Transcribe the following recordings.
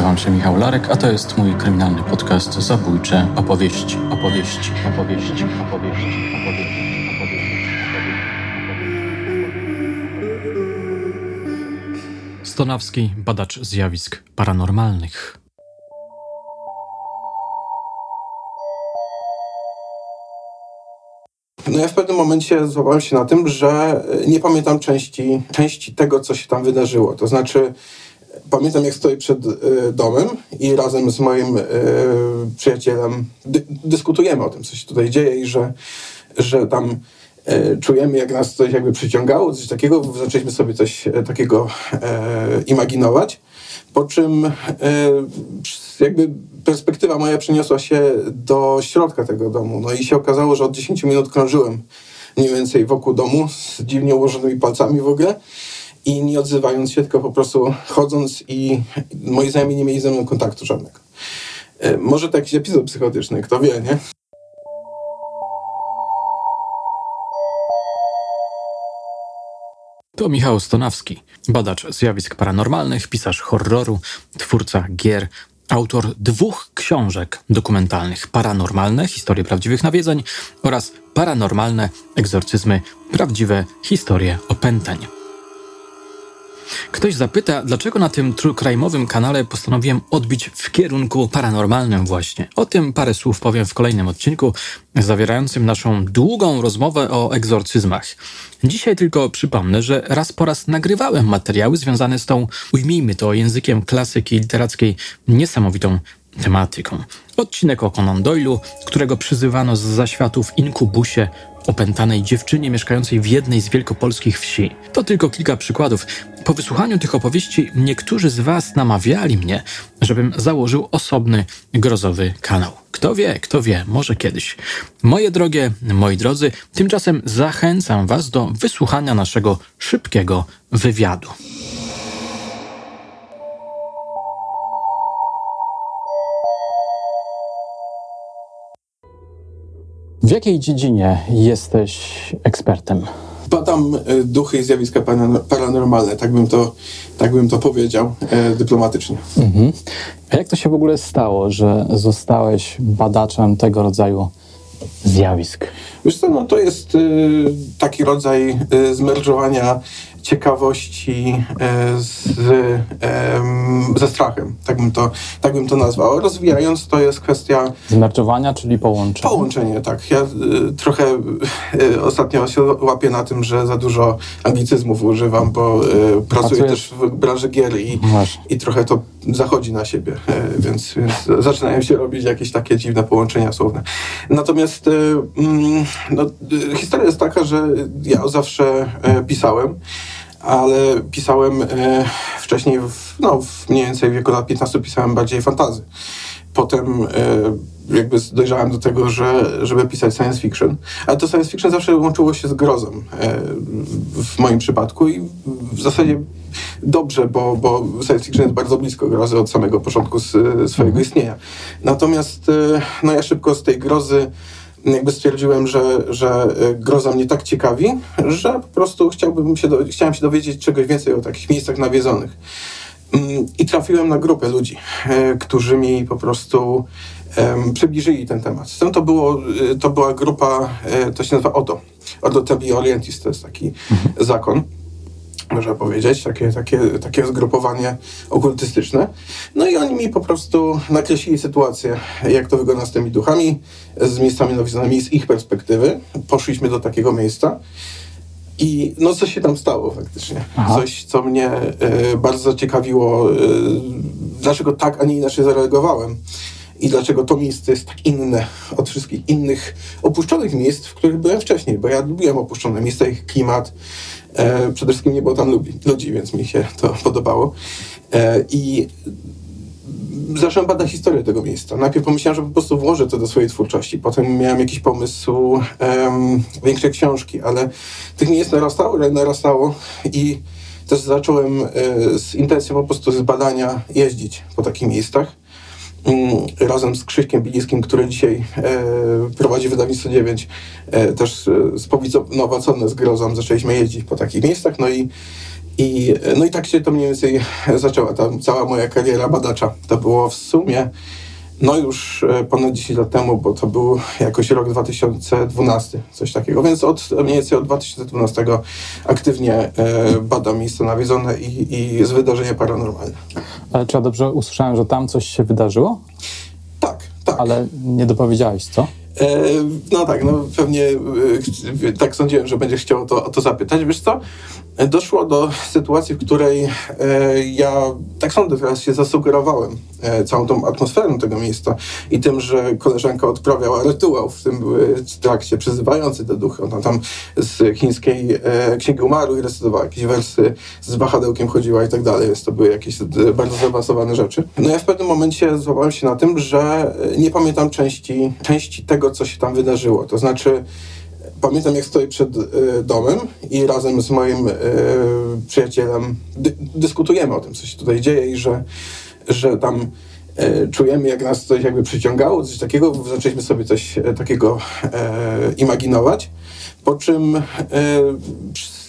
nazywam się Michał Larek, a to jest mój kryminalny podcast Zabójcze opowieści, opowieści, opowieści, opowieści, opowieści. Stonawski, badacz zjawisk paranormalnych. No ja w pewnym momencie złapałem się na tym, że nie pamiętam części, części tego, co się tam wydarzyło. To znaczy, pamiętam jak stoję przed y, domem i razem z moim y, przyjacielem dy, dyskutujemy o tym, co się tutaj dzieje i że, że tam y, czujemy, jak nas coś jakby przyciągało, coś takiego. Zaczęliśmy sobie coś takiego imaginować. Po czym jakby perspektywa moja przeniosła się do środka tego domu. No i się okazało, że od 10 minut krążyłem mniej więcej wokół domu z dziwnie ułożonymi palcami w ogóle i nie odzywając się, tylko po prostu chodząc i moi znajomi nie mieli ze mną kontaktu żadnego. E, może to jakiś epizod psychotyczny, kto wie, nie? To Michał Stonawski, badacz zjawisk paranormalnych, pisarz horroru, twórca gier, autor dwóch książek dokumentalnych: Paranormalne historie prawdziwych nawiedzeń oraz Paranormalne egzorcyzmy prawdziwe historie opętań. Ktoś zapyta, dlaczego na tym true crime'owym kanale postanowiłem odbić w kierunku paranormalnym właśnie. O tym parę słów powiem w kolejnym odcinku, zawierającym naszą długą rozmowę o egzorcyzmach. Dzisiaj tylko przypomnę, że raz po raz nagrywałem materiały związane z tą, ujmijmy to językiem klasyki literackiej, niesamowitą tematyką. Odcinek o Conan Doyle'u, którego przyzywano z zaświatów inkubusie opętanej dziewczynie mieszkającej w jednej z wielkopolskich wsi. To tylko kilka przykładów. Po wysłuchaniu tych opowieści niektórzy z Was namawiali mnie, żebym założył osobny, grozowy kanał. Kto wie, kto wie, może kiedyś. Moje drogie, moi drodzy, tymczasem zachęcam Was do wysłuchania naszego szybkiego wywiadu. W jakiej dziedzinie jesteś ekspertem? Badam e, duchy i zjawiska paranormalne, tak bym to, tak bym to powiedział e, dyplomatycznie. Mhm. A jak to się w ogóle stało, że zostałeś badaczem tego rodzaju zjawisk? Wiesz co, no to jest y, taki rodzaj y, ciekawości e, z, ze strachem, tak bym, to, tak bym to nazwał. Rozwijając, to jest kwestia... Zmerczowania, czyli połączenia. Połączenie, tak. Ja y, trochę y, ostatnio się łapię na tym, że za dużo anglicyzmów używam, bo y, pracuję też w branży gier i, i trochę to zachodzi na siebie, więc, więc zaczynają się robić jakieś takie dziwne połączenia słowne. Natomiast mm, no, historia jest taka, że ja zawsze pisałem, ale pisałem wcześniej, w, no, w mniej więcej w wieku lat 15 pisałem bardziej fantazy. Potem e, jakby dojrzałem do tego, że, żeby pisać science fiction. Ale to science fiction zawsze łączyło się z grozą e, w moim przypadku i w zasadzie dobrze, bo, bo science fiction jest bardzo blisko grozy od samego początku z, swojego mhm. istnienia. Natomiast e, no ja szybko z tej grozy jakby stwierdziłem, że, że e, groza mnie tak ciekawi, że po prostu chciałbym się do, chciałem się dowiedzieć czegoś więcej o takich miejscach nawiedzonych. Mm, I trafiłem na grupę ludzi, e, którzy mi po prostu przybliżyli ten temat. To, było, e, to była grupa, to się nazywa OTO, Ordo Tabi Orientis, to jest taki mhm. zakon można powiedzieć, takie, takie, takie zgrupowanie okultystyczne. No i oni mi po prostu nakreślili sytuację, jak to wygląda z tymi duchami, z miejscami nawiązanymi z ich perspektywy. Poszliśmy do takiego miejsca. I no co się tam stało faktycznie. Aha. Coś, co mnie y, bardzo zaciekawiło, y, dlaczego tak, a nie inaczej zareagowałem. I dlaczego to miejsce jest tak inne od wszystkich innych opuszczonych miejsc, w których byłem wcześniej, bo ja lubiłem opuszczone miejsca, ich klimat, E, przede wszystkim nie było tam ludzi, ludzi, więc mi się to podobało. E, I zacząłem badać historię tego miejsca. Najpierw pomyślałem, że po prostu włożę to do swojej twórczości. Potem miałem jakiś pomysł um, większej książki, ale tych miejsc narastało, narastało i też zacząłem e, z intencją po prostu z badania jeździć po takich miejscach. Razem z Krzyśkiem Biliskim, który dzisiaj e, prowadzi wydawnictwo 9, e, też e, spowinowacone z grozą zaczęliśmy jeździć po takich miejscach, no i, I, no i tak się to mniej więcej zaczęła ta cała moja kariera badacza. To było w sumie no już e, ponad 10 lat temu, bo to był jakoś rok 2012, coś takiego. Więc od mniej więcej od 2012 aktywnie e, badam miejsca nawiedzone i, i z wydarzenia paranormalne. Ale czy ja dobrze usłyszałem, że tam coś się wydarzyło? Tak, tak. Ale nie dopowiedziałeś, co? E, no tak, no pewnie tak sądziłem, że będzie chciał to, o to zapytać. Wiesz co? doszło do sytuacji, w której e, ja, tak sądzę, teraz się zasugerowałem e, całą tą atmosferą tego miejsca i tym, że koleżanka odprawiała rytuał w tym e, trakcie, przyzywający te duchy. Ona tam z chińskiej e, księgi umarłych recytowała jakieś wersy, z wahadełkiem chodziła i tak dalej, więc to były jakieś e, bardzo zaawansowane rzeczy. No ja w pewnym momencie złapałem się na tym, że nie pamiętam części, części tego, co się tam wydarzyło. To znaczy, Pamiętam, jak stoję przed y, domem i razem z moim y, przyjacielem dy, dyskutujemy o tym, co się tutaj dzieje i że, że tam y, czujemy, jak nas coś jakby przyciągało, coś takiego. Zaczęliśmy sobie coś takiego imaginować. Po czym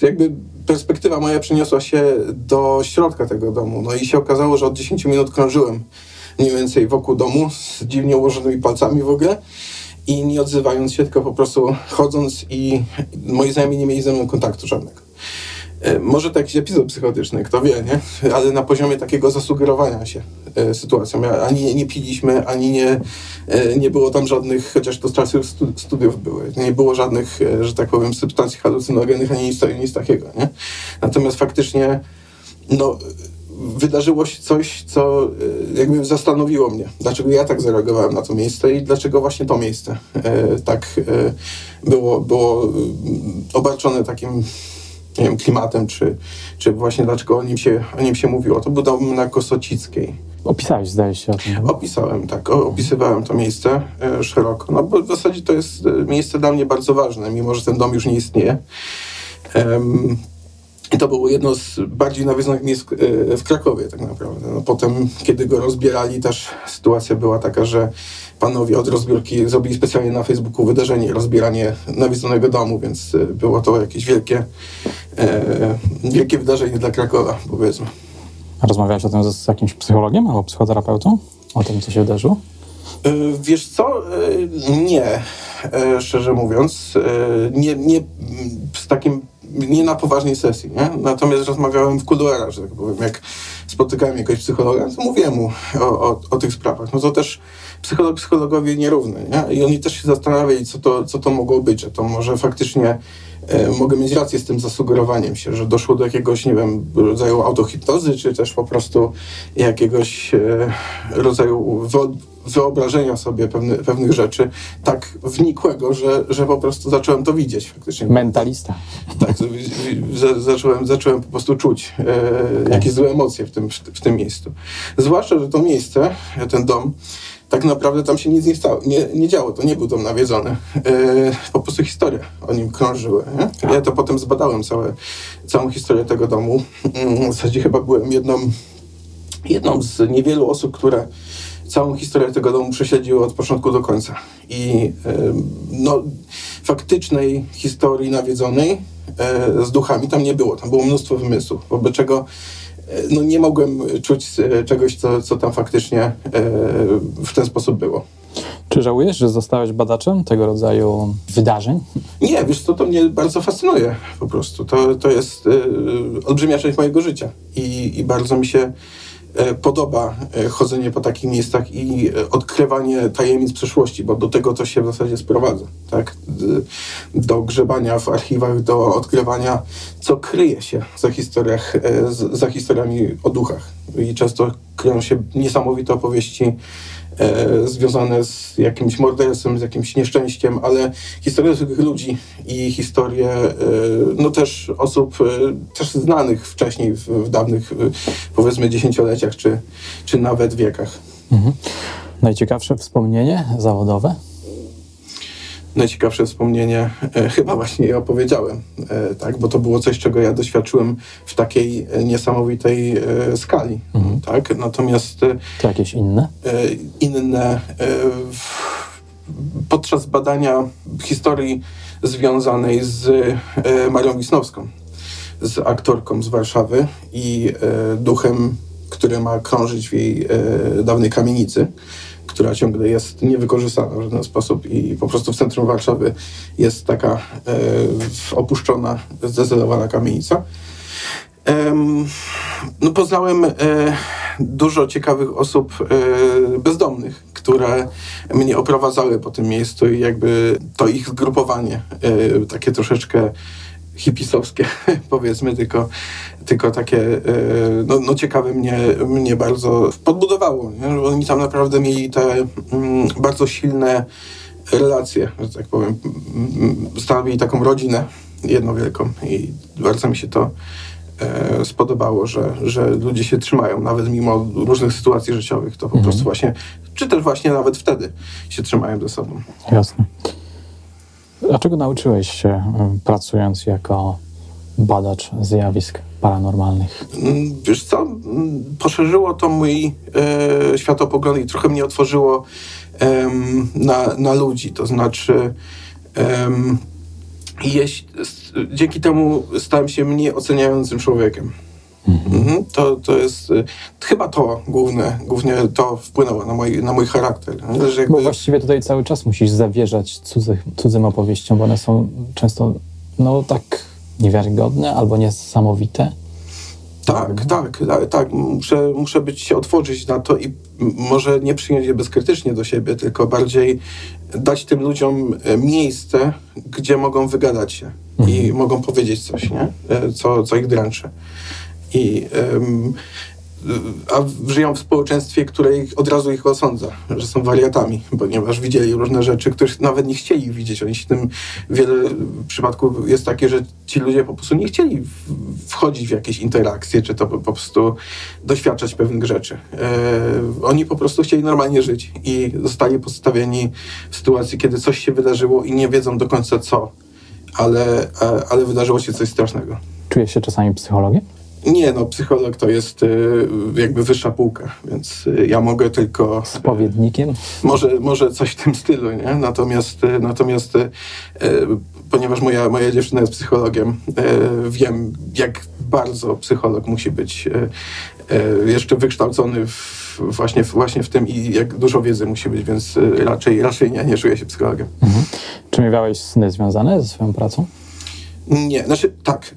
jakby perspektywa moja przeniosła się do środka tego domu. No i się okazało, że od 10 minut krążyłem mniej więcej wokół domu z dziwnie ułożonymi palcami w ogóle i nie odzywając się, tylko po prostu chodząc i moi znajomi nie mieli ze mną kontaktu żadnego. E, może to jakiś epizod psychotyczny, kto wie, nie? Ale na poziomie takiego zasugerowania się e, sytuacją. Ani nie piliśmy, ani nie, e, nie było tam żadnych, chociaż to z czasów studiów były, nie było żadnych, że tak powiem, substancji halucynogennych, ani nic, nic takiego, nie? Natomiast faktycznie, no, wydarzyło się coś, co e, jakby zastanowiło mnie, dlaczego ja tak zareagowałem na to miejsce i dlaczego właśnie to miejsce e, tak e, było, było obarczone takim nie wiem, klimatem, czy, czy właśnie dlaczego o nim, się, o nim się mówiło. To był dom na Kosocickiej. Opisałeś, zdaje się o tym. Opisałem, tak. opisywałem to miejsce szeroko. No bo w zasadzie to jest miejsce dla mnie bardzo ważne, mimo że ten dom już nie istnieje. I to było jedno z bardziej nawiedzonych miejsc e, w Krakowie tak naprawdę. No, potem, kiedy go rozbierali, też sytuacja była taka, że panowie od rozbiórki zrobili specjalnie na Facebooku wydarzenie, rozbieranie nawiedzonego domu, więc e, było to jakieś wielkie, e, wielkie wydarzenie dla Krakowa, powiedzmy. A rozmawiałeś o tym z, z jakimś psychologiem albo psychoterapeutą? O tym, co się wydarzyło? E, wiesz co? Nie, szczerze mówiąc. Nie, nie z takim nie na poważnej sesji, nie? Natomiast rozmawiałem w kuluarach, że tak powiem, jak spotykałem jakiegoś psychologa, to mówiłem mu o, o, o, tych sprawach. No to też psycholog psychologowie nierówny, nie? I oni też się zastanawiali, co to, co to mogło być, że to może faktycznie mogę mieć rację z tym zasugerowaniem się, że doszło do jakiegoś, nie wiem, rodzaju autohipnozy, czy też po prostu jakiegoś e, rodzaju wyobrażenia sobie pewny, pewnych rzeczy tak wnikłego, że, że po prostu zacząłem to widzieć faktycznie. Mentalista. Tak, zacząłem, zacząłem po prostu czuć e, okay. jakieś złe emocje w tym, w tym miejscu. Zwłaszcza, że to miejsce, ten dom, tak naprawdę tam się nic nie, stało, nie, nie działo, to nie był dom nawiedzony. E, po prostu historie o nim krążyły. Nie? Ja to potem zbadałem całe, całą historię tego domu. Mm, w zasadzie chyba byłem jedną, jedną z niewielu osób, które całą historię tego domu prześledziły od początku do końca. I no, faktycznej historii nawiedzonej e, z duchami tam nie było. Tam było mnóstwo wymysłów, wobec czego no, nie mogłem czuć e, czegoś, co, co tam faktycznie w ten sposób było. Czy żałujesz, że zostałeś badaczem tego rodzaju wydarzeń? Nie, wiesz co, to mnie bardzo fascynuje po prostu. To, to jest y, olbrzymia część mojego życia i, i bardzo mi się E, podoba e, chodzenie po takich miejscach i e, odkrywanie tajemnic przeszłości, bo do tego to się w zasadzie sprowadza, tak? Do grzebania w archiwach, do odkrywania, co kryje się za, historiach, za historiami o duchach. I często kryją się niesamowite opowieści e, związane z jakimś morderstwem, z jakimś nieszczęściem, ale historie zwykłych ludzi i historie e, no też osób e, też znanych wcześniej w, w dawnych powiedzmy dziesięcioleciach czy, czy nawet wiekach. Mhm. Najciekawsze wspomnienie zawodowe? Najciekawsze wspomnienie e, chyba właśnie je opowiedziałem, e, tak? bo to było coś, czego ja doświadczyłem w takiej niesamowitej e, skali. Mhm. Tak? Natomiast. To jakieś inne? Inne. podczas badania historii związanej z Marią Wisnowską. z aktorką z Warszawy i duchem, który ma krążyć w jej dawnej kamienicy która ciągle jest niewykorzystana w żaden sposób i po prostu w centrum Warszawy jest taka e, opuszczona, zdezelowana kamienica. No, poznałem e, dużo ciekawych osób e, bezdomnych, które mnie oprowadzały po tym miejscu i jakby to ich zgrupowanie, e, takie troszeczkę hipisowskie, powiedzmy, tylko, tylko takie e, no, no ciekawe mnie, mnie bardzo podbudowało. Nie? Oni tam naprawdę mieli te mm, bardzo silne relacje, że tak powiem. Stanowili taką rodzinę jedną wielką i bardzo mi się to e, spodobało, że, że ludzie się trzymają, nawet mimo różnych sytuacji życiowych, to po mhm. prostu właśnie, czy też właśnie nawet wtedy się trzymają ze sobą. Jasne. Dlaczego nauczyłeś się, pracując jako badacz zjawisk paranormalnych? Mm, wiesz co, mm, poszerzyło to mój e, światopogląd i trochę mnie otworzyło e, na, na ludzi. To znaczy, e, jeśli, dzięki temu stałem się mniej oceniającym człowiekiem. Mhm. mhm. To, to jest y, chyba to główne, głównie to wpłynęło na mój, na mój charakter. Że jakby... Bo właściwie tutaj cały czas musisz zawierzać cudzych, cudzym opowieściom, bo one są często no tak niewiarygodne albo niesamowite. Tak, tak, tak, tak. Muszę, muszę być się otworzyć na to i może nie przyjąć je bezkrytycznie do siebie, tylko bardziej dać tym ludziom e, miejsce, gdzie mogą wygadać się mhm. i mogą powiedzieć coś, nie? E, co, co ich dręczy. I a żyją w społeczeństwie, które ich, od razu ich osądza, że są wariatami, ponieważ widzieli różne rzeczy, których nawet nie chcieli widzieć. Oni się tym, wiele przypadków jest takie, że ci ludzie po prostu nie chcieli wchodzić w jakieś interakcje, czy to po prostu doświadczać pewnych rzeczy. E, oni po prostu chcieli normalnie żyć i zostali postawieni w sytuacji, kiedy coś się wydarzyło i nie wiedzą do końca co, ale, ale wydarzyło się coś strasznego. Czujesz się czasami psychologiem? Nie, no psycholog to jest y, jakby wyższa półka, więc y, ja mogę tylko... Spowiednikiem? Może, może coś w tym stylu, nie? Natomiast, y, natomiast ponieważ moja, moja dziewczyna jest psychologiem, wiem jak bardzo psycholog musi być jeszcze wykształcony w, właśnie, właśnie w tym i jak dużo wiedzy musi być, więc raczej, raczej nie, nie czuję się psychologiem. Mhm. Czy miałeś sny związane ze swoją pracą? Nie, znaczy tak.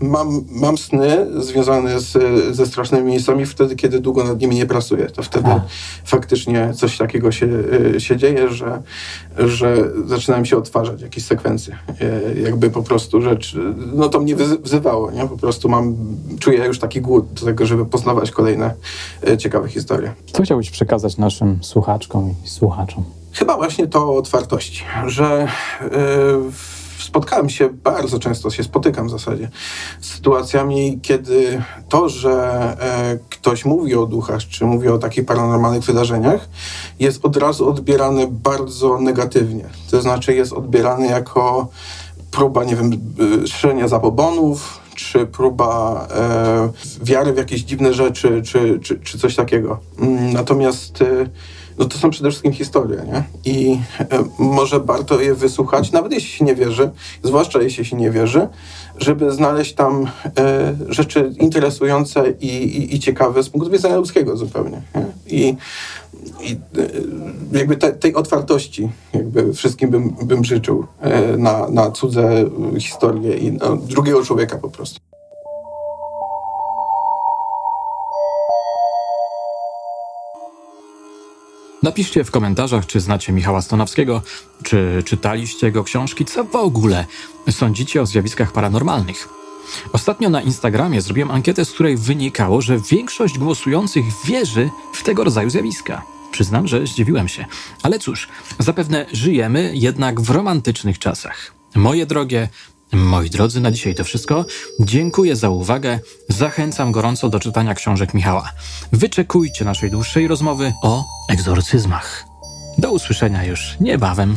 E, mam, mam sny związane z, ze strasznymi miejscami wtedy, kiedy długo nad nimi nie pracuję. To wtedy A. faktycznie coś takiego się, e, się dzieje, że, że zaczynają się odtwarzać jakieś sekwencje. E, jakby po prostu rzecz, no to mnie wzywało, nie? Po prostu mam, czuję już taki głód do tego, żeby poznawać kolejne ciekawe historie. Co chciałbyś przekazać naszym słuchaczkom i słuchaczom? Chyba właśnie to o otwartości, że spotkałem się, bardzo często się spotykam w zasadzie z sytuacjami, kiedy to, że e, ktoś mówi o duchach, czy mówi o takich paranormalnych wydarzeniach, jest od razu odbierane bardzo negatywnie. To znaczy jest odbierane jako próba, nie wiem, szerzenia zabobonów, czy próba e, wiary w jakieś dziwne rzeczy, czy, czy, czy coś takiego. Mm, natomiast e, no to są przede wszystkim historie, nie? I e, może warto je wysłuchać, nawet jeśli się nie wierzy, zwłaszcza jeśli się nie wierzy, żeby znaleźć tam e, rzeczy interesujące i, i, i, ciekawe z punktu widzenia ludzkiego zupełnie. Nie? I, i e, jakby te, tej otwartości jakby wszystkim bym, bym życzył na, na cudze historie i no, drugiego człowieka po prostu. Napiszcie w komentarzach, czy znacie Michała Stonowskiego, czy czytaliście jego książki, co w ogóle sądzicie o zjawiskach paranormalnych. Ostatnio na Instagramie zrobiłem ankietę, z której wynikało, że większość głosujących wierzy w tego rodzaju zjawiska. Przyznam, że zdziwiłem się. Ale cóż, zapewne żyjemy jednak w romantycznych czasach. Moje drogie, Moi drodzy, na dzisiaj to wszystko. Dziękuję za uwagę. Zachęcam gorąco do czytania książek Michała. Wyczekujcie naszej dłuższej rozmowy o egzorcyzmach. Do usłyszenia już niebawem.